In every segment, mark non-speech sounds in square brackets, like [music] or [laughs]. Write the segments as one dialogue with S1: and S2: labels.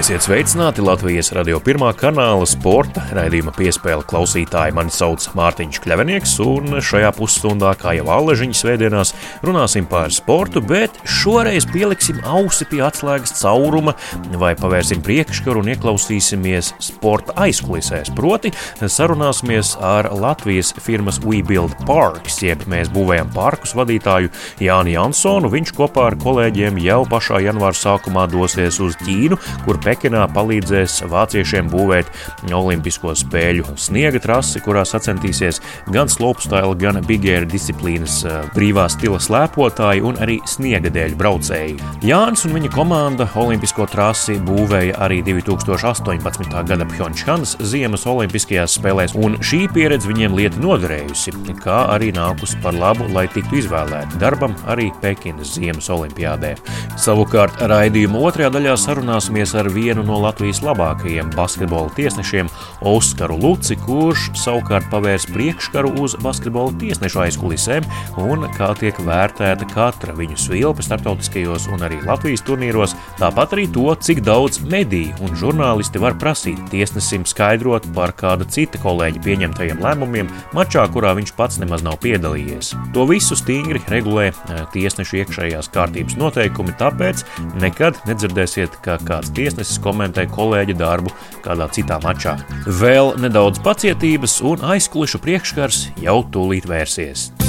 S1: Esiet sveicināti Latvijas radio pirmā kanāla sporta raidījuma piespēle klausītāji. Mani sauc Mārtiņš Kļavinieks, un šajā pusstundā, kā jau Aležiņas svētdienās, runāsim par sportu, bet šoreiz pieliksim ausi pie atslēgas cauruma vai pavērsim priekškaru un ieklausīsimies sporta aizkulisēs. Proti, sarunāsimies ar Latvijas firmas WeBuild Parks, jeb mēs būvējam parkus vadītāju Jāni Jansonu. Viņš kopā ar kolēģiem jau pašā janvāra sākumā dosies uz Ķīnu, kur Pekinā palīdzēs vāciešiem būvēt Olimpisko spēļu sniega trasi, kurā sacensties gan slopestyle, gan big air disciplīnas eh, brīvā stila slēpotāji un arī sniega dēļ braucēji. Jānis un viņa komanda Olimpisko trasi būvēja arī 2018. gada Pjončānas ziemas Olimpiskajās spēlēs, un šī pieredze viņiem lieta noderējusi, kā arī nākus par labu, lai tiktu izvēlēti darbam arī Pekinas ziemas olimpiādē. Savukārt raidījuma otrajā daļā sarunāsimies ar vienu no Latvijas labākajiem basketbola tiesnešiem, Oskaru Luci, kurš savukārt pavērs priekškaru uz basketbola tiesnešu aizkulisēm un kā tiek vērtēta katra viņu svilpe starptautiskajos un arī Latvijas turnīros, tāpat arī to, cik daudz mediju un žurnālisti var prasīt tiesnesim skaidrot par kāda cita kolēģa pieņemtajiem lēmumiem mačā, kurā viņš pats nemaz nav piedalījies. To visu stingri regulē eh, tiesnešu iekšējās kārtības noteikumi, tāpēc nekad nedzirdēsiet, ka kāds tiesnesis tiesnesis komentē kolēģa darbu kādā citā mačā. Vēl nedaudz pacietības un aizkulišu priekškars jau tūlīt vērsies.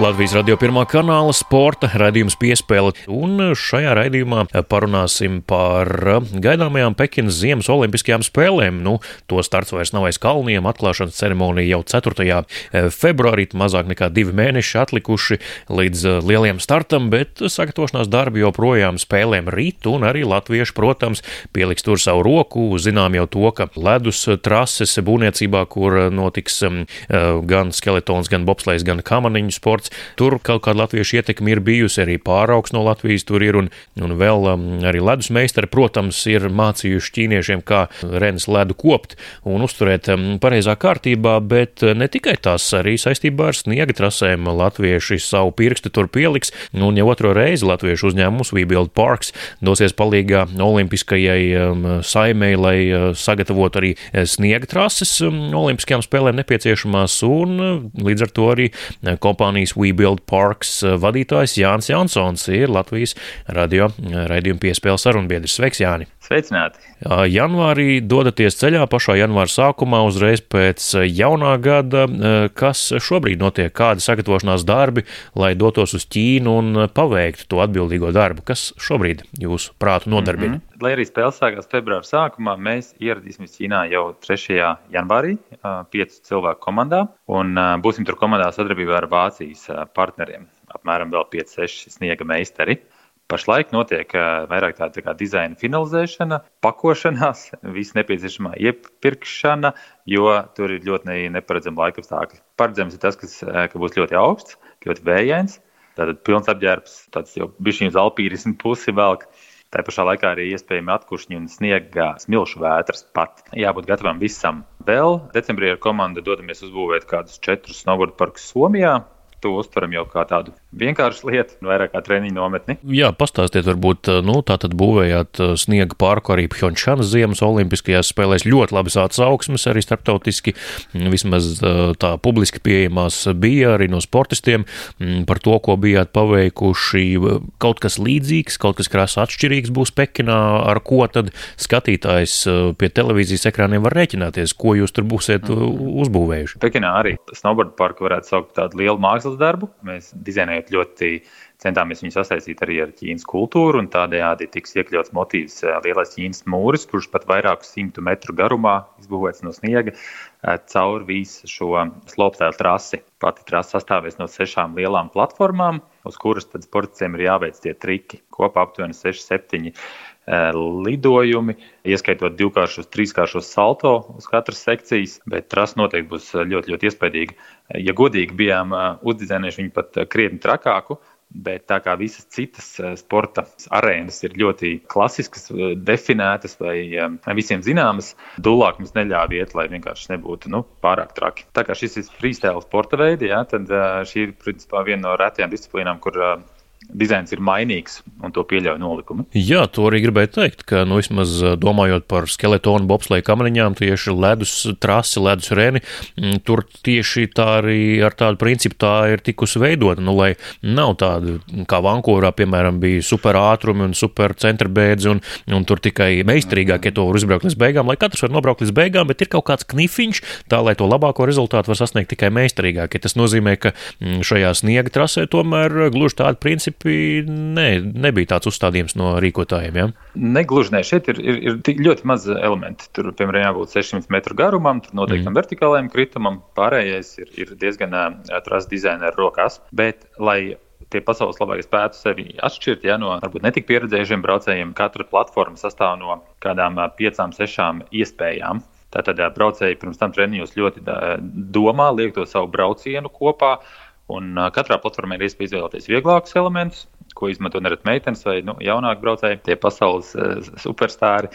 S1: Latvijas radio pirmā kanāla sporta raidījums piespēle. Un šajā raidījumā parunāsim par gaidāmajām Pekinas ziemas olimpiskajām spēlēm. Nu, to starts vairs nav aiz kalniem, atklāšanas ceremonija jau 4. februārī, mazāk nekā divi mēneši atlikuši līdz lielajam startam, bet sagatavošanās darbi joprojām spēlēm rīt, un arī latvieši, protams, pieliks tur savu roku. Zinām jau to, ka ledus trases būvniecībā, kur notiks um, gan skeletons, gan bobslēgs, gan kamaniņu sports, sports. Tur kaut kāda latviešu ietekme ir bijusi, arī pāraugs no Latvijas tur ir, un, un vēl um, arī ledus meistari, protams, ir mācījuši ķīniešiem, kā renes ledu kopt un uzturēt um, pareizā kārtībā, bet ne tikai tas, arī saistībā ar sniega trasēm latvieši savu pirkstu tur pieliks, un jau otro reizi latviešu uzņēmums WeBuild Parks dosies palīgā olimpiskajai um, saimei, lai uh, sagatavotu arī sniega trases um, olimpiskajām spēlēm nepieciešamās, un uh, līdz ar to arī uh, kompānijas WeBuild Parks eh, vadītājs Jānis Jansons ir Latvijas radio eh, raidījuma piespēles sarunbiedrs. Sveiks, Jāni!
S2: Sveicināti!
S1: Janvārī dodaties ceļā pašā janvāra sākumā, uzreiz pēc jaunā gada. Kas šobrīd notiek? Kādi sagatavošanās darbi, lai dotos uz Ķīnu un paveiktu to atbildīgo darbu? Kas šobrīd jūsu prātu nodarbina? Mm
S2: -hmm. Lai arī spēle sākās februāra sākumā, mēs ieradīsimies Ķīnā jau 3. janvārī, piecu cilvēku komandā, un būsim tur komandā sadarbībā ar Vācijas partneriem. Apmēram vēl 5-6 sniega meistari. Pašlaik notiek vairāk tāda tā kā dizaina finalizēšana, pakošanās, [laughs] viss nepieciešamā iepirkšana, jo tur ir ļoti neparedzama laika apstākļi. Paredzams ir tas, kas, ka būs ļoti augsts, ļoti vējains, tātad pilns apģērbs, tāds jau bišķiņu uz alpīrismu pusi velk. Tā pašā laikā arī iespējami atkušņi un sniega smilšu vētras pat. Jābūt gatavam visam. Vēl decembrī ar komandu dodamies uzbūvēt kādus četrus snowboard parkus Somijā to uztveram jau kā tādu vienkāršu lietu, vairāk kā treniņu nometni.
S1: Jā, pastāstiet, varbūt, nu, tā tad būvējāt uh, sniega pārku arī Pjončānas ziemas olimpiskajās spēlēs ļoti labas atsauksmes arī starptautiski, mm, vismaz uh, tā publiski pieejamās bija arī no sportistiem mm, par to, ko bijāt paveikuši. Kaut kas līdzīgs, kaut kas krāsa atšķirīgs būs Pekinā, ar ko tad skatītājs pie televīzijas ekrāniem var rēķināties, ko jūs tur būsiet mm. uzbūvējuši.
S2: Pekinā arī snowboard parku varētu saukt tādu lielu mākslas mākslas darbu. Mēs dizainējot ļoti centāmies viņu sasaistīt arī ar Ķīnas kultūru, un tādējādi tiks iekļauts motīvs lielais Ķīnas mūris, kurš pat vairāku simtu metru garumā izbūvēts no sniega caur visu šo slopstēlu trasi. Pati trasa sastāvēs no sešām lielām platformām, uz kuras tad sportistiem ir jāveic tie triki. Kopā aptuveni 6-7 Eh, lidojumi, ieskaitot divkāršos, trīskāršos salto uz katras sekcijas, bet trasa noteikti būs ļoti, ļoti iespaidīga. Ja godīgi bijām eh, uzdizainējuši viņu pat krietni trakāku, Bet tā kā visas citas sporta arēnas ir ļoti klasiskas, definētas vai visiem zināmas, dūlāk mums neļāva iet, lai vienkārši nebūtu nu, pārāk traki. Tā kā šis ir freestyle sporta veids, tad šī ir principā viena no retajām disciplīnām, kur dizains ir mainīgs un to pieļauj nolikumi.
S1: Jā, to arī gribēju teikt, ka nu, vismaz domājot par skeletonu bobsleja kamariņām, tieši ledus trasi, ledus reni, mm, tur tieši tā arī ar tādu principu tā ir tikusi veidota, nu, lai nav tāda, kā Vankūverā, piemēram, bija super ātrumi un super centrbēdzi un, un tur tikai meistarīgākie to var uzbraukt līdz beigām, lai katrs var nobraukt līdz beigām, bet ir kaut kāds knifiņš, tā lai to labāko rezultātu var sasniegt tikai meistarīgākie. Tas nozīmē, ka mm, šajā sniega trasē tomēr gluži tādi principi ne, nebija tāds uzstādījums no rīkotājiem. Ja?
S2: Negluži ne. Šeit ir, ir, ir ļoti maz elementi. Tur, piemēram, jābūt 600 metru garumam, noteiktam mm. vertikālajam kritumam. Pārējais ir, ir diezgan atrás dizaina ar rokās. Bet, lai tie pasaules labākie spētu sevi atšķirt ja, no varbūt netik pieredzējušiem braucējiem. Katra platforma sastāv no kādām piecām, sešām iespējām. Tātad braucēji pirms tam treniņos ļoti domā, liek to savu braucienu kopā, Un katrā platformā ir iespēja izvēlēties vieglākus elementus, ko izmanto nereti meitenes vai nu, jaunāki braucēji, tie pasaules superstāri.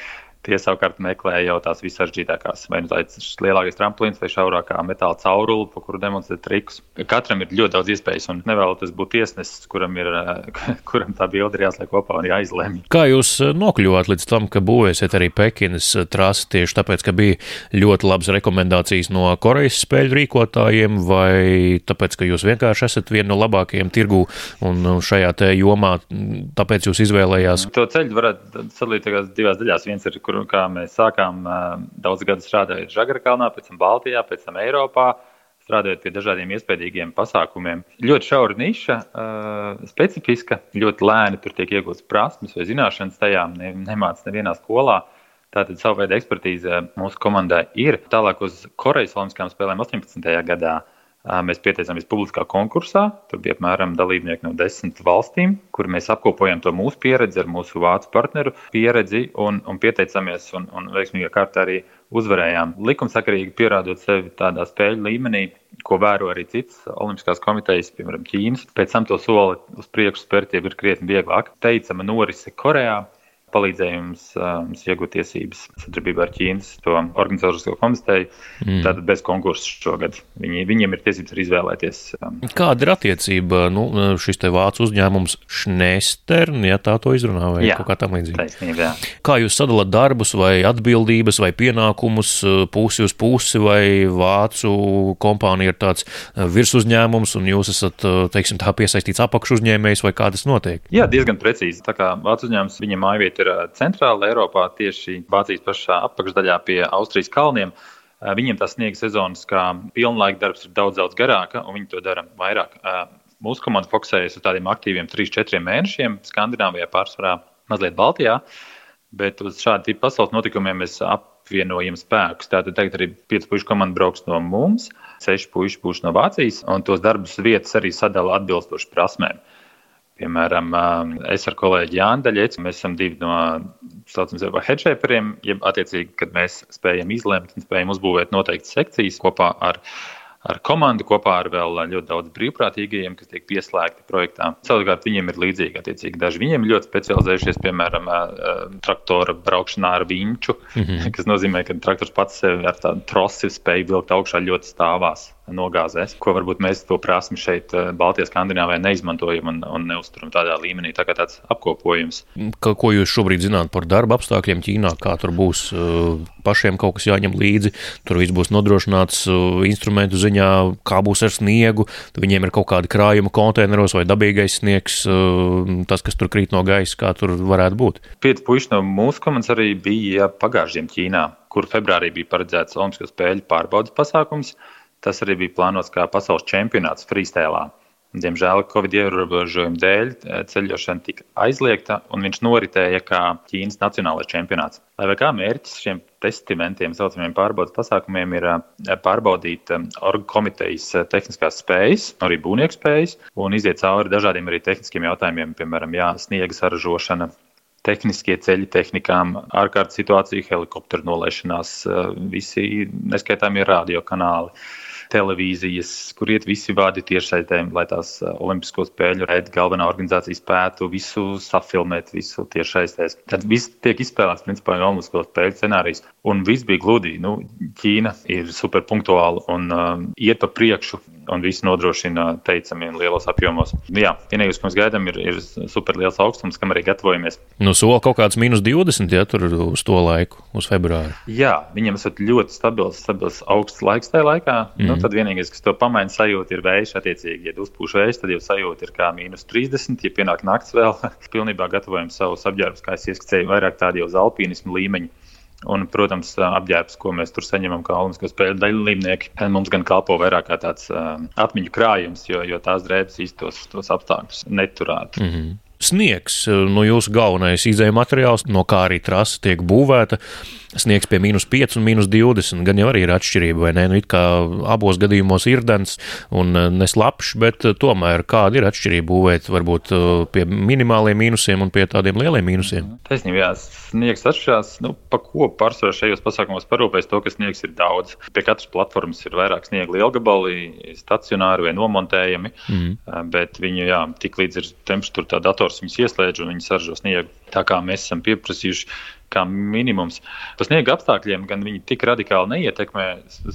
S2: Tie savukārt meklē jau tās vissaržģītākās, vai nu tāds lielākais tramplīns, vai šaurākā metāla caurule, pa kuru demonstrē trikus. Katram ir ļoti daudz iespējas, un nevēlas būt tiesnesis, kuram, ir, [laughs] kuram tā bilde ir jāsliek kopā un jāizlemj.
S1: Kā jūs eh, nokļuvāt līdz tam, ka būvēsiet arī Pekinas eh, trasi tieši tāpēc, ka bija ļoti labas rekomendācijas no Korejas spēļu rīkotājiem, vai tāpēc, ka jūs vienkārši esat viena no labākajiem tirgū un šajā jomā, tāpēc jūs izvēlējās?
S2: To ceļu varētu sadalīt divās daļās. Viens ir, kur kur kā mēs sākām daudz gadu strādājot Žagarkalnā, pēc tam Baltijā, pēc tam Eiropā strādājot pie dažādiem iespējīgiem pasākumiem. Ļoti šaura niša, specifiska, ļoti lēni tur tiek iegūtas prasmes vai zināšanas tajā, ne, nemācās nevienā skolā. Tātad savu veidu ekspertīze mūsu komandai ir. Tālāk uz Korejas Olimpiskajām spēlēm 18. gadā Mēs pieteicāmies publiskā konkursā. Tur bija apmēram dalībnieki no desmit valstīm, kur mēs apkopojam to mūsu pieredzi ar mūsu vācu partneru pieredzi un, un pieteicāmies un, un veiksmīgā kārtā arī uzvarējām. Likumsakarīgi pierādot sevi tādā spēļu līmenī, ko vēro arī citas olimpiskās komitejas, piemēram, Ķīnas. Pēc tam to soli uz priekšu spērt jau ir krietni vieglāk. Teicama norise Korejā, palīdzēja mums, mums iegūt tiesības sadarbībā ar Ķīnas organizatorisko komiteju. Mm. Tātad bez konkursa šogad. Viņi, viņiem ir tiesības arī izvēlēties.
S1: Kāda ir attiecība nu, šis te vācu uzņēmums Schnestern, ja tā to izrunā, vai jā, kaut kā tam līdzīga?
S2: Taisnība, jā.
S1: Kā jūs sadalāt darbus vai atbildības vai pienākumus pusi uz pusi vai vācu kompānija ir tāds virsuzņēmums un jūs esat, teiksim, tā piesaistīts apakšu uzņēmējs vai kā tas notiek?
S2: Jā, diezgan precīzi. Tā kā vācu uzņēmums, viņa mājvieta ir centrāla Eiropā, tieši Vācijas pašā apakšdaļā pie Austrijas kalniem. Viņiem tā sniega sezonas, kā pilnlaika darbs, ir daudz, daudz garāka, un viņi to dara vairāk. Mūsu komanda fokusējas uz tādiem aktīviem 3-4 mēnešiem, Skandināvijā, pārsvarā mazliet Baltijā, bet uz šādu tipu pasaules notikumiem mēs apvienojam spēkus. Tātad tagad arī 5 pušu komanda brauks no mums, 6 pušu būs no Vācijas, un tos darbus vietas arī sadala atbilstoši prasmēm. Piemēram, es ar kolēģi Jānu Daļieci, mēs esam divi no saucamiem headšēperiem, jeb attiecīgi, kad mēs spējam izlemt un spējam uzbūvēt noteiktas sekcijas kopā ar ar komandu, kopā ar vēl ļoti daudz brīvprātīgajiem, kas tiek pieslēgti projektā. Savukārt viņiem ir līdzīgi, attiecīgi daži viņiem ļoti specializējušies, piemēram, traktora braukšanā ar viņu, mm -hmm. [laughs] kas nozīmē, ka traktors pats sevi ar tādu trosi spēj vilkt augšā ļoti stāvās nogāzēs, ko varbūt mēs to prasmi šeit, Baltijas skandināvijā, neizmantojam un, un neuzturam tādā līmenī. Tā kā tāds apkopojums.
S1: Ka, ko jūs šobrīd zināt par darba apstākļiem Ķīnā, kā tur būs pašiem kaut kas jāņem līdzi, tur viss būs nodrošināts instrumentu ziņā kā būs ar sniegu. Viņiem ir kaut kādi krājuma konteineros vai dabīgais sniegs, tas, kas tur krīt no gaisa, kā tur varētu būt.
S2: Pieci puiši no mūsu komandas arī bija pagājušajiem Ķīnā, kur februārī bija paredzēts Olimpisko spēļu pārbaudas pasākums. Tas arī bija plānots kā pasaules čempionāts freestēlā. Diemžēl Covid ierobežojumu dēļ eh, ceļošana tika aizliegta, un viņš noritēja kā Ķīnas nacionālais čempionāts. Lai kā mērķis šiem testimentiem, saucamiem pārbaudas pasākumiem, ir eh, pārbaudīt eh, orgu komitejas tehniskās spējas, arī būvnieku spējas, un iziet cauri dažādiem arī tehniskiem jautājumiem, piemēram, jā, sniega saražošana, tehniskie ceļi, tehnikām, ārkārtas situācija, helikopteru nolaišanās, visi neskaitāmie radiokanāli televīzijas, kur iet visi vārdi tiešsaitēm, lai tās Olimpisko spēļu raida galvenā organizācija spētu visu safilmēt, visu tiešsaistēs. Tad viss tiek izspēlēts, principā, no Olimpisko spēļu scenārijas. Un viss bija gludi. Nu, Ķīna ir superpunktuāla un um, iet pa priekšu un viss nodrošina teicamiem lielos apjomos. Jā, vienīgais, ko mēs gaidām, ir, ir super liels augstums, kam arī gatavojamies.
S1: Nu, sola kaut kāds minus 20, ja tur uz to laiku, uz februāru.
S2: Jā, viņiem esat ļoti stabils, stabils augsts laiks tajā laikā. Mm nu, mhm. tad vienīgais, kas to pamaina sajūta, ir vējš. Attiecīgi, ja uzpūš vējš, tad jau sajūta ir kā minus 30. Ja pienāk nakts vēl, [laughs] pilnībā gatavojam savus apģērbus, kā es ieskicēju, vairāk tādi jau uz alpīnismu līmeņa. Un, protams, apģērbs, ko mēs tur saņemam, kā Olimpisko spēļu dalībnieki, mums gan kalpo vairāk kā tāds uh, atmiņu krājums, jo, jo tās drēbes īstos tos apstākļus neturētu. Mm -hmm.
S1: Sniegs, no jūsu galvenais izējuma materiāls, no kā arī trasa tiek būvēta sniegs pie mīnus 5 un mīnus 20. Gan jau arī ir atšķirība, vai ne? Nu, it kā abos gadījumos ir dens un e, neslapjš, bet e, tomēr kāda ir atšķirība būvēt varbūt pie minimāliem mīnusiem un pie tādiem lieliem mīnusiem?
S2: Taisnība, jā, sniegs atšķirās. Nu, pa ko pārsvarā šajos pasākumos parūpēs to, ka sniegs ir daudz. Pie katras platformas ir vairāk sniega lielgabali, stacionāri vai nomontējami, mm. bet viņi, jā, tik līdz ir temperatūra, tā dators viņus ieslēdz un viņi saržo sniegu. Tā kā mēs esam pieprasījuši kā minimums. Pa sniega apstākļiem gan viņi tik radikāli neietekmē,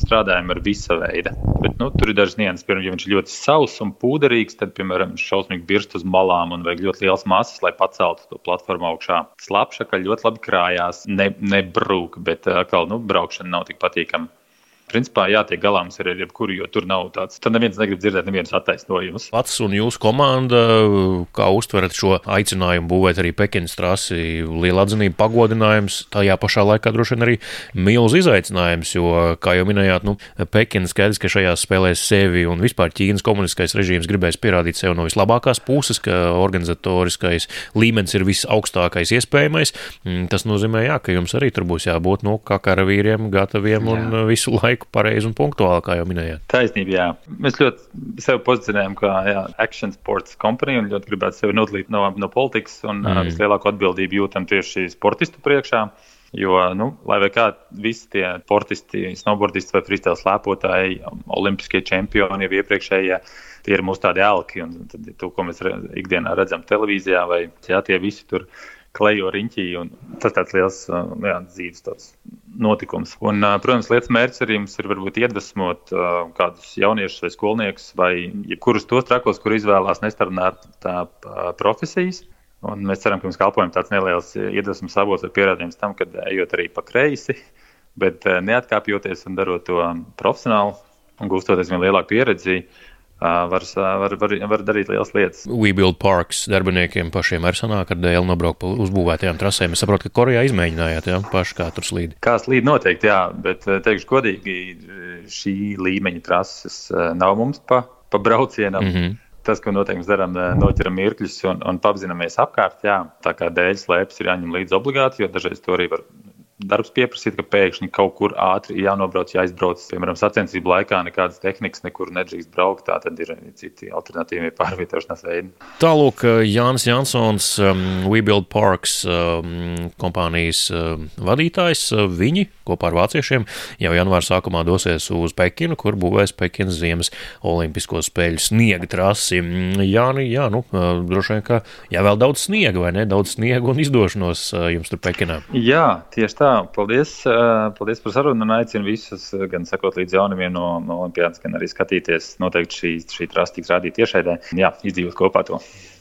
S2: strādājam ar visa veida. Bet, nu, tur ir dažas nianses, piemēram, ja viņš ir ļoti sauss un pūderīgs, tad, piemēram, šausmīgi birst uz malām un vajag ļoti liels masas, lai paceltu to platformu augšā. Slapša, ka ļoti labi krājās, ne, nebrūk, bet atkal, nu, braukšana nav tik patīkama principā jātiek galā mums ar jebkuru, jo tur nav tāds. Tad neviens negrib dzirdēt nevienas attaisnojumus.
S1: Pats un jūsu komanda, kā uztverat šo aicinājumu būvēt arī Pekinas trasi, liela atzinība, pagodinājums, tajā pašā laikā droši vien arī milz izaicinājums, jo, kā jau minējāt, nu, Pekina skaidrs, ka šajās spēlēs sevi un vispār Ķīnas komunistiskais režīms gribēs pierādīt sev no vislabākās puses, ka organizatoriskais līmenis ir visaugstākais iespējamais. Mm, tas nozīmē, jā, ka jums arī tur būs jābūt, nu, kā karavīriem, gataviem jā. un visu laiku laiku pareizi un punktuāli, kā jau minējāt.
S2: Taisnība, jā. Mēs ļoti sevi pozicionējam kā jā, action sports kompaniju un ļoti gribētu sevi nodalīt no, no politikas un mm. vislielāko atbildību jūtam tieši sportistu priekšā. Jo, nu, lai vai kā visi tie sportisti, snowboardisti vai freestyle slēpotāji, olimpiskie čempioni jau iepriekšējie, tie ir mūsu tādi elki. Un tad to, ko mēs ikdienā redzam televīzijā, vai jā, tie visi tur klejo riņķī. Tas tāds liels jā, dzīves tāds notikums. Un, protams, lietas mērķis arī mums ir varbūt iedvesmot kādus jauniešus vai skolniekus vai jebkurus tos trakos, kur izvēlās nestarnāt tā profesijas. Un mēs ceram, ka mums kalpojam tāds neliels iedvesmas avots vai pierādījums tam, ka ejot arī pa kreisi, bet neatkāpjoties un darot to profesionāli un gūstoties vien lielāku pieredzi, var, var, var, var darīt lielas lietas.
S1: WeBuild Parks darbiniekiem pašiem ar sanāk ar dēlu nobraukt pa uzbūvētajām trasēm. Es saprotu, ka Korejā izmēģinājāt, jā, paši kā tur slīd.
S2: Kā slīd noteikti, jā, bet teikšu godīgi, šī līmeņa trases nav mums pa, pa braucienam. Mm -hmm tas, ko noteikti darām, noķeram mirkļus un, un apzināmies apkārt. Jā, tā kā dēļ slēpes ir jāņem līdzi obligāti, jo dažreiz to arī var darbs pieprasīt, ka pēkšņi kaut kur ātri jānobrauc, jāizbrauc. Piemēram, sacensību laikā nekādas tehnikas nekur nedrīkst braukt. Tā tad ir citi alternatīvie [laughs] pārvietošanās veidi.
S1: Tālāk, Jānis Jansons, um, WeBuild Parks um, kompānijas um, vadītājs, viņi kopā ar vāciešiem jau janvāra sākumā dosies uz Pekinu, kur būvēs Pekinas ziemas olimpisko spēļu sniega trasi. Mm, Jāni, jā, nu, uh, droši vien, ka jā, vēl daudz sniega, vai ne? Daudz sniega un izdošanos jums tur Pekinā.
S2: Jā, tieši tā. Paldies, paldies par sarunu un aicinu visus gan sekot līdz jaunumiem no, no Olimpiādas, gan arī skatīties. Noteikti šī, šī trasta tiks rādīta tiešraidē. Jā, izdzīvot kopā to.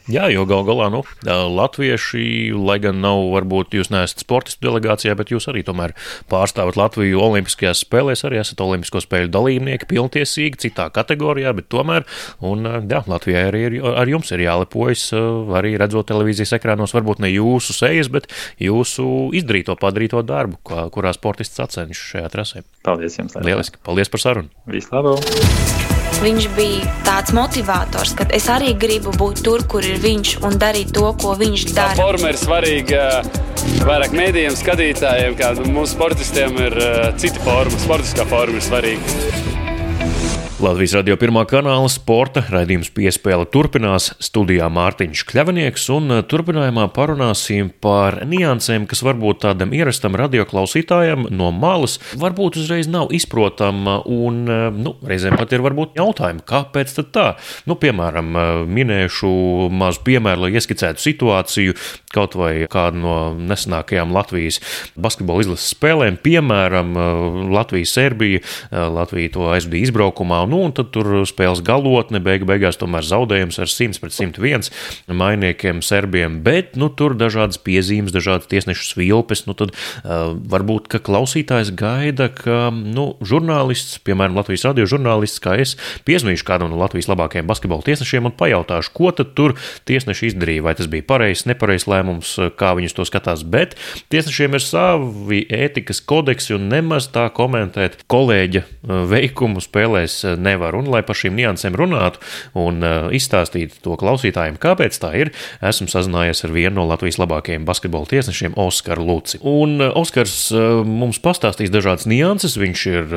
S1: Jā, jo gal galā nu, latvieši, lai gan nav, varbūt jūs neesat sportistu delegācijā, bet jūs arī tomēr pārstāvat Latviju Olimpiskajās spēlēs, arī esat Olimpisko spēļu dalībnieki, pilntiesīgi, citā kategorijā, bet tomēr, un jā, Latvijai arī ir, ar jums ir jālepojas, arī redzot televīzijas ekrānos, varbūt ne jūsu sejas, bet jūsu izdarīto, padarīto darbu, kurā sportists sacenšas šajā trasē.
S2: Paldies jums!
S1: Lieliski! Paldies par sarunu!
S2: Vislabāk!
S3: Viņš bija tāds motivators, ka es arī gribu būt tur, kur ir viņš un darīt to, ko viņš dara.
S4: Tā forma ir svarīga vairāk mēdījiem, skatītājiem, kā mūsu sportistiem ir cita forma. Sportiskā forma ir svarīga.
S1: Latvijas radio pirmā kanāla sporta raidījums piespēle turpinās studijā Mārtiņš Kļavinieks, un eh, turpinājumā parunāsim par niansēm, kas varbūt tādam ierastam radioklausītājam no malas varbūt uzreiz nav izprotama, un eh, nu, reizēm pat ir varbūt jautājumi, kāpēc tad tā? Nu, piemēram, eh, minēšu mazu piemēru, lai ieskicētu situāciju, kaut vai kādu no nesenākajām Latvijas basketbola izlases spēlēm, piemēram, Latvija-Serbija, Latvija to aizvadīja izbraukumā nu, un tad tur spēles galotne, beigu beigās tomēr zaudējums ar 100 pret 101 mainiekiem, serbiem, bet, nu, tur dažādas piezīmes, dažādas tiesnešu svilpes, nu, tad uh, varbūt, ka klausītājs gaida, ka, nu, žurnālists, piemēram, Latvijas radio žurnālists, kā es, piezmīšu kādam no Latvijas labākajiem basketbola tiesnešiem un pajautāšu, ko tad tur tiesneši izdarīja, vai tas bija pareizs, nepareizs lēmums, kā viņus to skatās, bet tiesnešiem ir savi ētikas kodeksi un nemaz tā komentēt kolēģa veikumu spēlēs nevar. Un, lai par šīm niansēm runātu un uh, izstāstītu to klausītājiem, kāpēc tā ir, esmu sazinājies ar vienu no Latvijas labākajiem basketbola tiesnešiem, Oskaru Luci. Un uh, Oskars uh, mums pastāstīs dažādas nianses. Viņš ir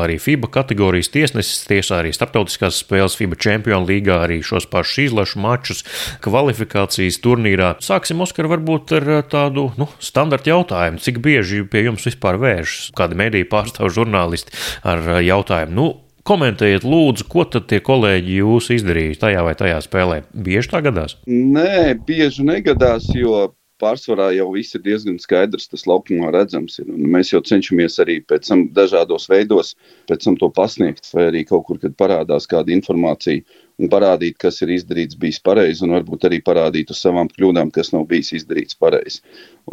S1: arī FIBA kategorijas tiesnesis, tiesā arī starptautiskās spēles FIBA Champions līgā, arī šos pašus izlašu mačus, kvalifikācijas turnīrā. Sāksim, Oskar, varbūt ar tādu nu, standarta jautājumu. Cik bieži pie jums vispār vēršas kādi mediju pārstāvu žurnālisti ar jautājumu? Nu, Komentējiet, lūdzu, ko tad tie kolēģi jūs izdarīja tajā vai tajā spēlē? Bieži tā gadās?
S5: Nē, bieži negadās, jo pārsvarā jau viss ir diezgan skaidrs, tas laukumā redzams. Ir. Un mēs jau cenšamies arī pēc tam dažādos veidos pēc tam to pasniegt, vai arī kaut kur, kad parādās kāda informācija un parādīt, kas ir izdarīts bijis pareizi, un varbūt arī parādīt uz savām kļūdām, kas nav bijis izdarīts pareizi.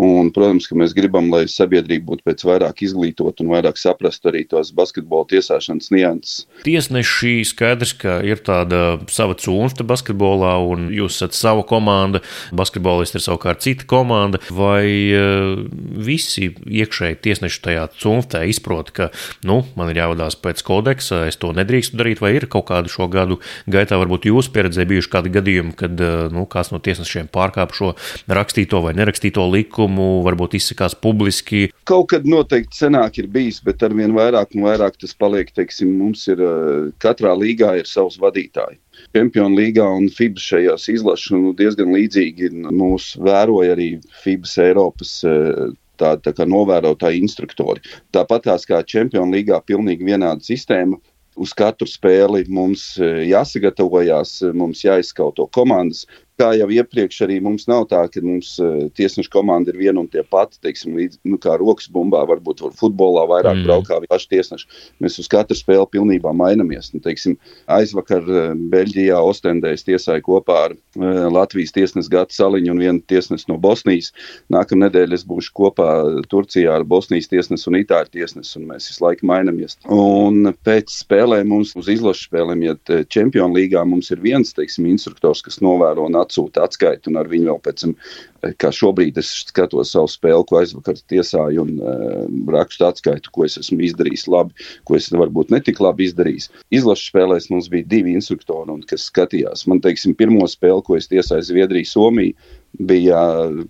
S5: Un, protams, ka mēs gribam, lai sabiedrība būtu pēc vairāk izglītot un vairāk saprast arī tos basketbola tiesāšanas nianses.
S1: Tiesneši skaidrs, ka ir tāda sava cūnsta basketbolā, un jūs esat sava komanda, basketbolisti ir savukārt cita komanda. Vai uh, visi iekšēji tiesneši tajā cūnstē izprot, ka, nu, man ir jāvadās pēc kodeksa, es to nedrīkstu darīt, vai ir kaut kādu šo gadu gaitā? Gaitā varbūt jūsu pieredzē bijuši kādi gadījumi, kad eh, nu, kāds no tiesnešiem pārkāpa šo rakstīto vai nerakstīto likumu, varbūt izsakās publiski?
S5: Kaut kad noteikti senāk ir bijis, bet arvien vairāk un vairāk tas paliek, teiksim, mums ir eh, katrā līgā ir savs vadītājs. Čempionu līgā un FIBA šajās izlašu nu, diezgan līdzīgi mūs vēroja arī FIBA Eiropas eh, tādi tā kā novērotāji instruktori. Tāpat tās kā Čempionu līgā, pilnīgi vienāda sistēma uz katru spēli mums eh, jāsagatavojas, mums jāizskauto komandas, kā jau iepriekš, arī mums nav tā, ka mums uh, tiesneša komanda ir viena un tie pati, teiksim, līdz, nu, kā rokas bumbā, varbūt var futbolā vairāk mm. braukā paši tiesneši. Mēs uz katru spēli pilnībā mainamies. Nu, teiksim, aizvakar uh, Beļģijā Ostendē es tiesāju kopā ar uh, Latvijas tiesnesi Gatu Saliņu un vienu tiesnesi no Bosnijas. Nākamā nedēļa es būšu kopā Turcijā ar Bosnijas tiesnesi un Itāļu tiesnesi, un mēs visu laiku mainamies. Un pēc spēlēm mums uz izlašu spēlēm, ja Čempionu līgā mums ir viens, teiksim, instruktors, kas novēro un atsūta atskaiti, un ar viņu vēl pēc tam, eh, kā šobrīd es skatos savu spēli, ko aizvakar tiesāju, un uh, rakstu atskaitu, ko es esmu izdarījis labi, ko es varbūt netik labi izdarījis. Izlašu spēlēs mums bija divi instruktori, un, kas skatījās. Man, teiksim, pirmo spēli, ko es tiesāju Zviedriju, Somiju, bija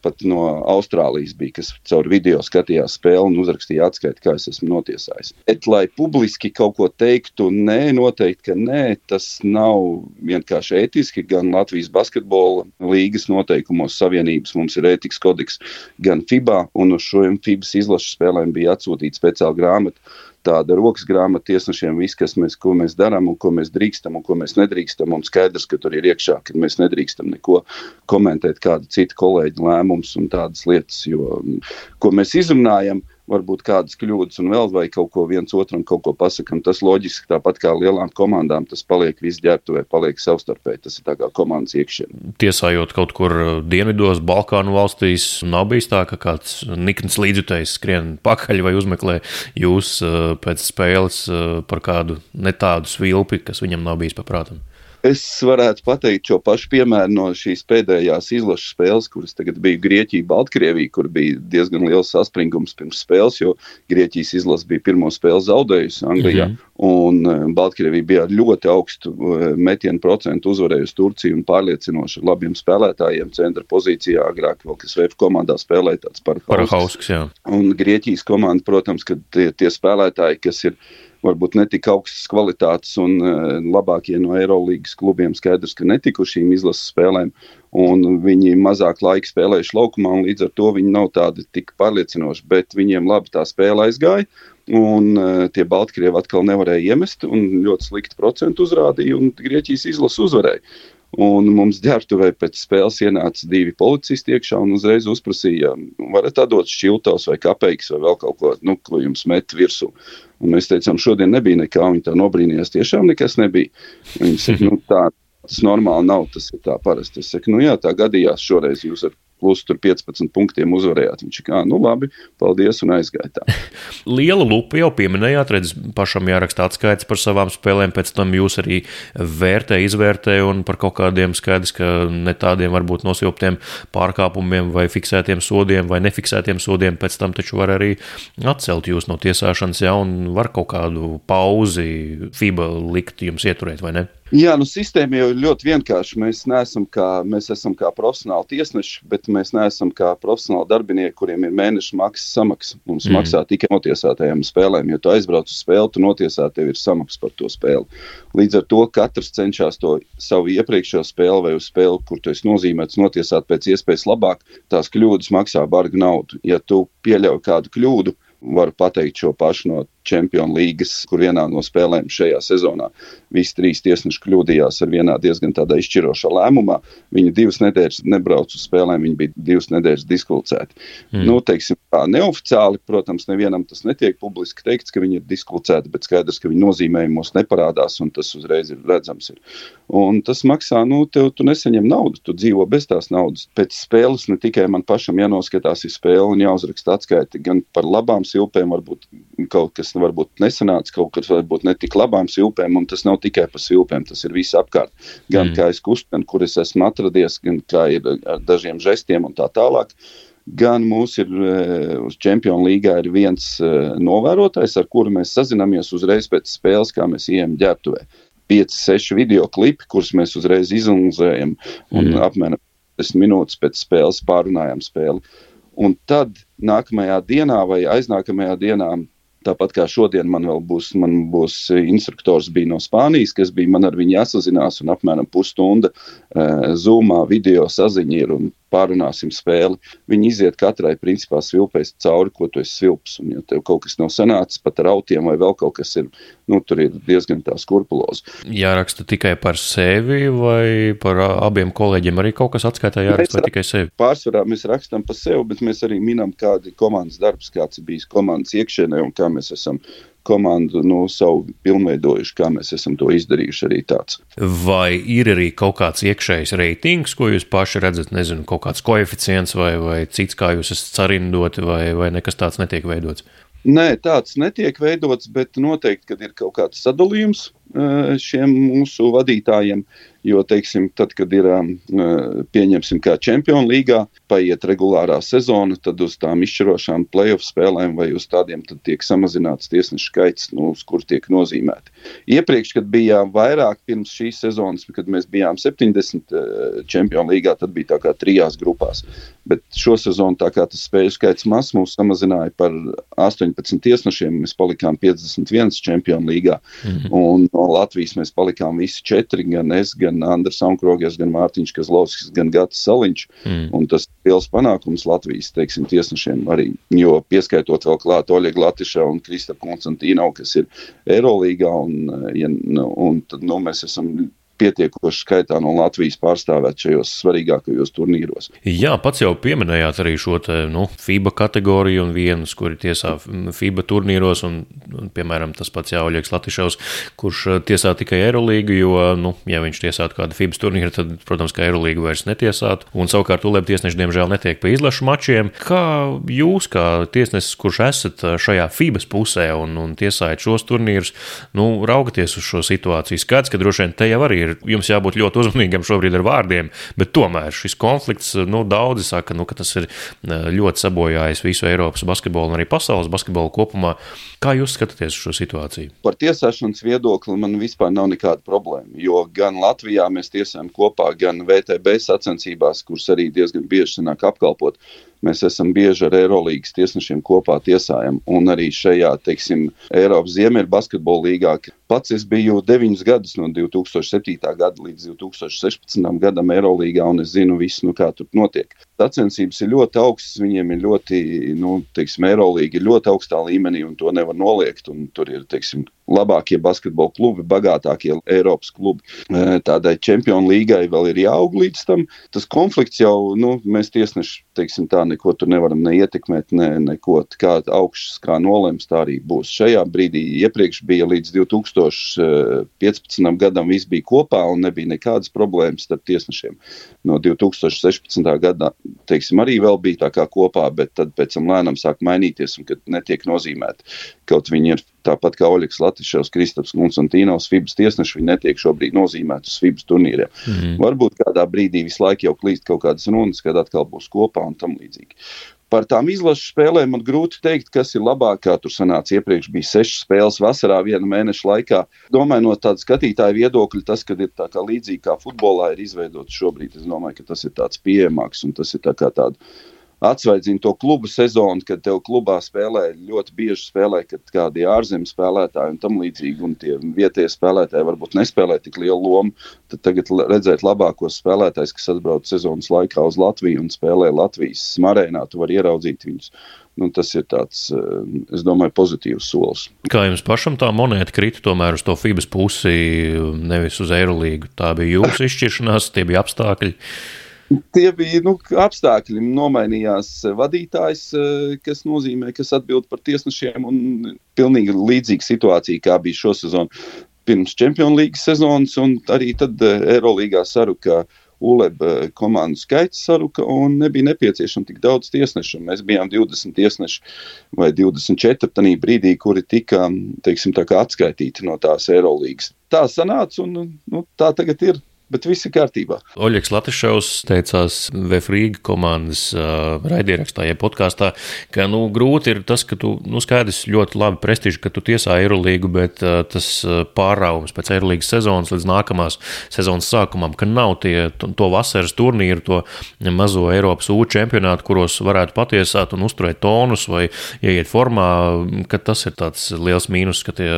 S5: pat no Austrālijas, bija, kas caur video skatījās spēli un uzrakstīja atskaiti, kā es esmu notiesājis. Bet, lai publiski kaut ko teiktu, nē, noteikti, ka nē, tas nav vienkārši ētiski. Gan Latvijas basketbola līgas noteikumos savienības mums ir ētikas kodeks, gan FIBA, un uz šiem FIBas izlašu spēlēm bija atsūtīta speciāla grāmata tāda rokas grāmata tiesnešiem, viss, kas mēs, mēs darām un ko mēs drīkstam un ko mēs nedrīkstam. Un skaidrs, ka tur ir iekšā, ka mēs nedrīkstam neko komentēt, kāda cita kolēģa lēmums un tādas lietas, jo, ko mēs izrunājam, varbūt kādas kļūdas un vēl vai kaut ko viens otram kaut ko pasakām. Tas loģiski tāpat kā lielām komandām, tas paliek viss ģērbtuvē, paliek savstarpēji. Tas ir tā kā komandas iekšienē.
S1: Tiesājot kaut kur dienvidos, Balkānu valstīs, nav bijis tā, ka kāds nikns līdzjutējs skrien pakaļ vai uzmeklē jūs eh, pēc spēles eh, par kādu netādu svilpi, kas viņam nav bijis paprātam.
S5: Es varētu pateikt šo pašu piemēru no šīs pēdējās izlases spēles, kuras tagad bija Grieķija, Baltkrievija, kur bija diezgan liels saspringums pirms spēles, jo Grieķijas izlase bija pirmo spēli zaudējusi Anglijā. Mm -hmm. Un eh, Baltkrievija bija ar ļoti augstu eh, metienu procentu uzvarējusi Turciju un pārliecinoši ar labiem spēlētājiem. Centra pozīcijā agrāk vēl kas VF komandā spēlēja tāds
S1: Parahausks. Un
S5: Grieķijas komanda, protams, ka tie, tie spēlētāji, kas ir varbūt netik augstas kvalitātes un labākie no Eirolandes klubiem skaidrs, ka netikuši šīm izlases spēlēm. Viņi mazāk laika spēlējuši laukumā, un līdz ar to viņi nav tādi tik pārliecinoši. Bet viņiem labi tā spēle aizgāja. Un uh, tie Baltkrievi atkal nevarēja iemest, un ļoti slikti procentu uzrādīja, un Grieķijas izlase uzvarēja. Un mums ģērbtuvē pēc spēles ienāca divi policisti iekšā un uzreiz uzprasīja, varat atdot šķiltos vai kapeikas vai vēl kaut ko, nu, ko jums met virsū. Un mēs teicām, šodien nebija nekā, viņi tā nobrīnījās, tiešām nekas nebija. Viņi saka, nu, tā, tas normāli nav, tas ir tā parasti. Es saku, nu jā, tā gadījās šoreiz jūs ar plus 15 punktiem uzvarējāt. Viņš kā, nu labi, paldies un aizgāja tā. [laughs]
S1: Liela lupa jau pieminējāt, redz, pašam jāraksta atskaits par savām spēlēm, pēc tam jūs arī vērtē, izvērtē un par kaut kādiem skaidrs, ka ne tādiem varbūt nosilptiem pārkāpumiem vai fiksētiem sodiem vai nefiksētiem sodiem pēc tam taču var arī atcelt jūs no tiesāšanas, ja, un var kaut kādu pauzi FIBA likt jums ieturēt, vai ne?
S5: Jā, nu sistēma jau ir ļoti vienkārša. Mēs, neesam kā, mēs esam kā profesionāli tiesneši, bet mēs neesam kā profesionāli darbinieki, kuriem ir mēneša maksas samaksa. Mums mm. maksā tikai notiesātajām spēlēm. Ja tu aizbrauc uz spēli, tu notiesā, tev ir samaksa par to spēli. Līdz ar to katrs cenšas to savu iepriekšējo spēli vai uz spēli, kur tu esi nozīmēts, notiesāt pēc iespējas labāk. Tās kļūdas maksā bargu naudu. Ja tu pieļauj kādu kļūdu, varu pateikt šo pašu no Čempionu līgas, kur vienā no spēlēm šajā sezonā visi trīs tiesneši kļūdījās ar vienā diezgan tādā izšķirošā lēmumā. Viņi divas nedēļas nebrauca uz spēlēm, viņi bija divas nedēļas diskvalificēti. Mm. Nu, teiksim, tā neoficiāli, protams, nevienam tas netiek publiski teikts, ka viņi ir diskvalificēti, bet skaidrs, ka viņi nozīmējumos neparādās, un tas uzreiz ir redzams. Ir. Un tas maksā, nu, tev tu nesaņem naudu, tu dzīvo bez tās naudas. Pēc spēles ne tikai man pašam jānoskatās ir spēle un jāuzraksta atskaiti gan par labām silpēm, varbūt kaut kas varbūt nesanāca, kaut kas varbūt ne tik labām silpēm, un tas nav tikai par silpēm, tas ir viss apkārt. Gan mm. kā es kustinu, kur es esmu atradies, gan kā ir ar dažiem žestiem un tā tālāk. Gan mums ir eh, uz Champions League ir viens eh, novērotājs, ar kuru mēs sazināmies uzreiz pēc spēles, kā mēs ejam ģērbtuvē. 5, 6 video klipi, kurus mēs uzreiz izanalizējam un mm. apmēram 10 minūtes pēc spēles pārunājam spēli. Un tad nākamajā dienā vai aiznākamajā dienā Tāpat kā šodien man vēl būs, man būs instruktors bija no Spānijas, kas bija man ar viņu jāsazinās un apmēram pusstunda uh, zūmā video saziņa ir un pārunāsim spēli. Viņi iziet katrai principā svilpēs cauri, ko tu esi svilps. Un, ja tev kaut kas nav sanācis pat ar autiem vai vēl kaut kas ir, nu, tur ir diezgan tā skurpulozi.
S1: Jāraksta tikai par sevi vai par abiem kolēģiem arī kaut kas atskaitā jāraksta tikai sevi?
S5: Pārsvarā mēs rakstam par sevi, bet mēs arī minam, kādi komandas darbs, kāds ir bijis komandas iekšēnē un kā mēs esam komandu nu, savu pilnveidojuši, kā mēs esam to izdarījuši arī tāds.
S1: Vai ir arī kaut kāds iekšējs reitings, ko jūs paši redzat, nezinu, kaut kāds koeficients vai, vai cits, kā jūs esat sarindoti, vai, vai nekas tāds netiek veidots?
S5: Nē, tāds netiek veidots, bet noteikti, kad ir kaut kāds sadalījums šiem mūsu vadītājiem, Jo, teiksim, tad, kad ir um, pieņemsim, kā Champions līgā, paiet regulārā sezona, tad uz tām izšķirošām playoff spēlēm vai uz tādiem tiek samazināts tiesnešu skaits, nu, uz kur tiek nozīmēti. Iepriekš, kad bijām vairāk pirms šīs sezonas, kad mēs bijām 70 Champions līgā, tad bija tā kā trijās grupās. Bet šo sezonu, tā kā tas spēļu skaits mazs, mūs samazināja par 18 tiesnešiem, mēs palikām 51 Champions līgā. Mm -hmm. Un no Latvijas mēs palikām visi četri, gan es, gan Andris Ankrogies, gan Mārtiņš Kazlovskis, gan Gatis Saliņš. Mm. Un tas ir liels panākums Latvijas teiksim, tiesnešiem arī, jo pieskaitot vēl klāt Oļegu Latišā un Kristapu Konstantīnu, kas ir Eirolīgā, un, ja, nu, un tad nu, mēs esam pietiekoši skaitā no Latvijas pārstāvēt šajos svarīgākajos turnīros.
S1: Jā, pats jau pieminējāt arī šo te, nu, FIBA kategoriju un vienus, kuri tiesā FIBA turnīros, un, un piemēram, tas pats Jāuļieks Latišaus, kurš eh, tiesā tikai Eirolīgu, jo, nu, ja viņš tiesātu kādu FIBA turnīru, tad, protams, ka Eirolīgu vairs netiesātu, un savukārt ULEB tiesneši, diemžēl, netiek pie izlašu mačiem. Kā jūs, kā tiesnesis, kurš esat eh, šajā FIBA pusē un, un tiesājat šos turnīrus, nu, raugaties uz šo situāciju? Skats, ka droši vien te jau arī ir ir jums jābūt ļoti uzmanīgam šobrīd ar vārdiem, bet tomēr šis konflikts, nu, daudzi saka, nu, ka tas ir ļoti sabojājis visu Eiropas basketbolu un arī pasaules basketbolu kopumā. Kā jūs skatāties uz šo situāciju?
S5: Par tiesāšanas viedokli man vispār nav nekāda problēma, jo gan Latvijā mēs tiesājam kopā, gan VTB sacensībās, kuras arī diezgan bieži sanāk apkalpot Mēs esam bieži ar Eirolandes tiesnešiem kopā tiesājam, un arī šajā, teiksim, Eiropas Ziemeļu basketbola līgā. Pats es biju 9 gadus no 2007. gada līdz 2016. gadam Eirolandā, un es zinu visu, nu, kā tur notiek. Sacensības ir ļoti augstas, viņiem ir ļoti, nu, teiksim, Eirolandā ir ļoti augstā līmenī, un to nevar noliegt. Tur ir, teiksim, labākie basketbola klubi, bagātākie Eiropas klubi. Tādai čempionu līgai vēl ir jāaug līdz tam. Tas konflikts jau, nu, mēs tiesneši, teiksim, tā neko tur nevaram ne ietekmēt, ne neko kā augšas, kā nolems, tā arī būs. Šajā brīdī iepriekš bija līdz 2015. gadam viss bija kopā un nebija nekādas problēmas starp tiesnešiem. No 2016. gada, teiksim, arī vēl bija tā kā kopā, bet tad pēc tam lēnām sāk mainīties un kad netiek nozīmēti. Kaut viņi ir tāpat kā Oļegs Latviševs, Kristaps Konstantīnovs, FIBS tiesneši, viņi netiek šobrīd nozīmēti uz FIBS turnīriem. Mm. Varbūt kādā brīdī visu laiku jau klīst kaut kādas runas, kad atkal būs kopā un tam līdzīgi. Par tām izlašu spēlēm man grūti pateikt, kas ir labāk. Kā tur sanāca, iepriekš bija sešas spēles vasarā, viena mēneša laikā. Domāju, no tāda skatītāja viedokļa, tas, ka ir tā kā līdzīgi kā futbolā ir izveidots šobrīd, es domāju, ka tas ir tāds pieejamāks un tas ir tā kā tāds atsvaidzina to klubu sezonu, kad tev klubā spēlē ļoti bieži spēlē kādi ārzemju spēlētāji un tam līdzīgi, un tie vietējie spēlētāji varbūt nespēlē tik lielu lomu. Tad tagad redzēt labākos spēlētājus, kas atbrauc sezonas laikā uz Latviju un spēlē Latvijas arēnā, tu vari ieraudzīt viņus. Nu, tas ir tāds, eh, es domāju, pozitīvs solis.
S1: Kā jums pašam tā monēta krita tomēr uz to FIBAS pusi, nevis uz Eirolīgu? Tā bija jūsu izšķiršanās, tie bija apstākļi.
S5: Tie bija nu, apstākļi. Nomainījās vadītājs, eh, kas nozīmē, kas atbild par tiesnešiem. Pilnīgi līdzīga situācija, kā bija šo sezonu pirms Champions League sezonas, un arī tad eh, Eirolandā saruka ULEB eh, komandu skaits saruka, un nebija nepieciešams tik daudz tiesnešu. Mēs bijām 20 tiesneši vai 24 tajā brīdī, kuri tika teiksim, atskaitīti no tās Eirolandas. Tā sanāca, un nu, tā tagad ir bet viss ir kārtībā.
S1: Oļegs Latvišovs teicās Vefrīga komandas uh, raidierakstā, ja podkāstā, ka nu, grūti ir tas, ka tu nu, skaidrs ļoti labi prestiži, ka tu tiesā Eirolīgu, bet uh, tas pārāvums pēc Eirolīgas sezonas līdz nākamās sezonas sākumam, ka nav tie, to, to vasaras turnīru, to mazo Eiropas U čempionātu, kuros varētu patiesāt un uzturēt tonus vai ieiet formā, ka tas ir tāds liels mīnus, ka tie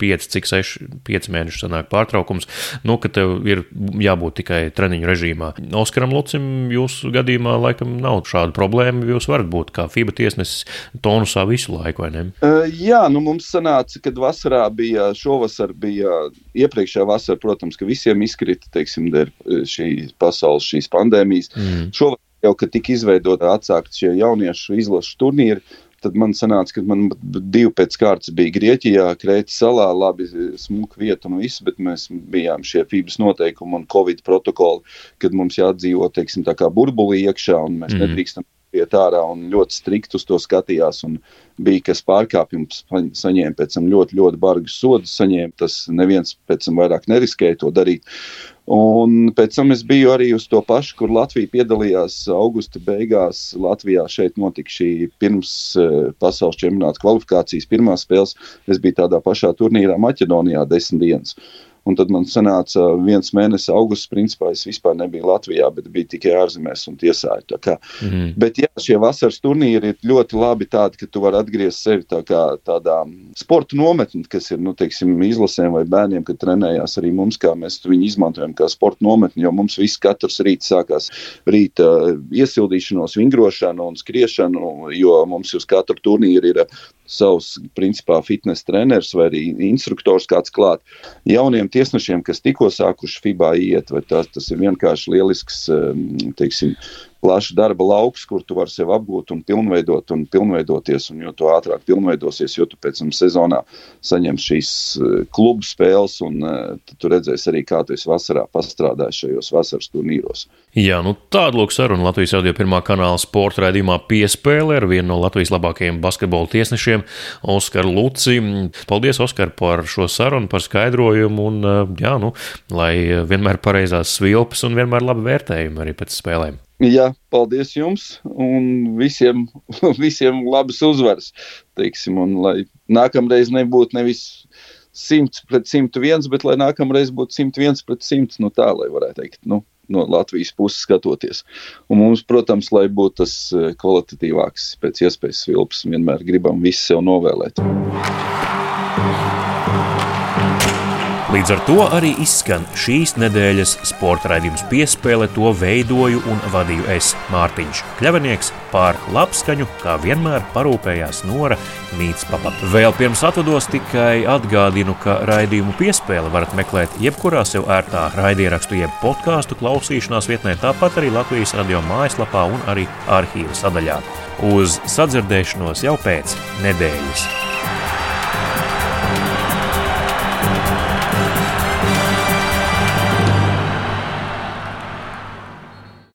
S1: 5, cik 6, 5 mēneši sanāk pārtraukums, nu, ka tev ir jābūt tikai treniņu režīmā. Oskaram Lucim, jūsu gadījumā laikam nav šāda problēma. Jūs varat būt kā FIBA tiesnesis tonusā visu laiku, vai ne?
S5: Uh, jā, nu mums sanāca, kad vasarā bija, šovasar bija iepriekšējā vasarā, protams, ka visiem izkrita, teiksim, dēļ šī pasaules, šīs pandēmijas. Mm. Šovasar jau, kad tika izveidota atsākt šie jauniešu izlašu turnīri, Tad man sanāca, ka man divi pēc kārtas bija Grieķijā, Krētas salā, labi, smuka vieta un viss, bet mēs bijām šie FIBS noteikumi un Covid protokoli, kad mums jādzīvo, teiksim, tā kā burbulī iekšā un mēs mm. nedrīkstam iet ārā un ļoti strikt uz to skatījās. Bija kas pārkāpjums, saņēma pēc tam ļoti, ļoti bargus sodus. Saņēma, tas neviens pēc tam vairāk neriskēja to darīt. Un pēc tam es biju arī uz to pašu, kur Latvija piedalījās augusta beigās. Latvijā šeit notika šī pirms uh, pasaules čempionāta kvalifikācijas pirmās spēles. Es biju tādā pašā turnīrā Maķedonijā desmit dienas. Un tad man sanāca viens mēnesis, augusts, principā es vispār nebiju Latvijā, bet biju tikai ārzemēs un tiesāju. Mm. Bet jā, šie vasaras turnīri ir ļoti labi tādi, ka tu vari atgriezt sevi tā kā tādā sporta nometnē, kas ir, nu, teiksim, izlasēm vai bērniem, kad trenējās arī mums, kā mēs viņu izmantojam kā sporta nometni, jo mums viss katrs rīts sākās rīta iesildīšanos, vingrošanu un skriešanu, jo mums uz katru turnīru ir savs, principā, fitnes treneris vai arī instruktors kāds klāt. Jauniem tiesnešiem, kas tikko sākuši FIBA iet, vai tas, tas ir vienkārši lielisks, ehm, teiksim, plašs darba lauks, kur tu vari sevi apgūt un pilnveidot un pilnveidoties. Un jo ātrāk pilnveidosies, jo tu pēc tam sezonā saņemsi šīs eh, klubu spēles, un uh, tu redzēsi arī, kā tu esi vasarā pastrādājis šajos vasaras turnīros.
S1: Jā, nu tāda lūk saruna Latvijas radio pirmā kanāla sporta raidījumā piespēle ar vienu no Latvijas labākajiem basketbola tiesnešiem, Oskaru Luci. Paldies, Oskar, par šo sarunu, par skaidrojumu un, uh, jā, nu, lai vienmēr pareizās svilpes un vienmēr labi vērtējumi arī pēc spēlēm.
S5: Jā, paldies jums un visiem, [laughs] visiem labas uzvaras. Teiksim, un lai nākamreiz nebūtu nevis 100 pret 101, bet lai nākamreiz būtu 101 pret 100, nu tā, lai varētu teikt. Nu, no Latvijas puses skatoties. Un mums, protams, lai būtu tas kvalitatīvāks, pēc iespējas vilps, vienmēr gribam visu sev novēlēt.
S1: Līdz ar to arī izskan šīs nedēļas sporta raidījums piespēle. To veidoju un vadīju es, Mārtiņš Kļavinieks, pār labskaņu, kā vienmēr parūpējās Nora Mītspapa. Vēl pirms atvados tikai atgādinu, ka raidījumu piespēle varat meklēt jebkurā sev ērtā raidierakstu jeb podkāstu klausīšanās vietnē, tāpat arī Latvijas radio mājaslapā un arī arhīva sadaļā. Uz sadzirdēšanos jau pēc nedēļas!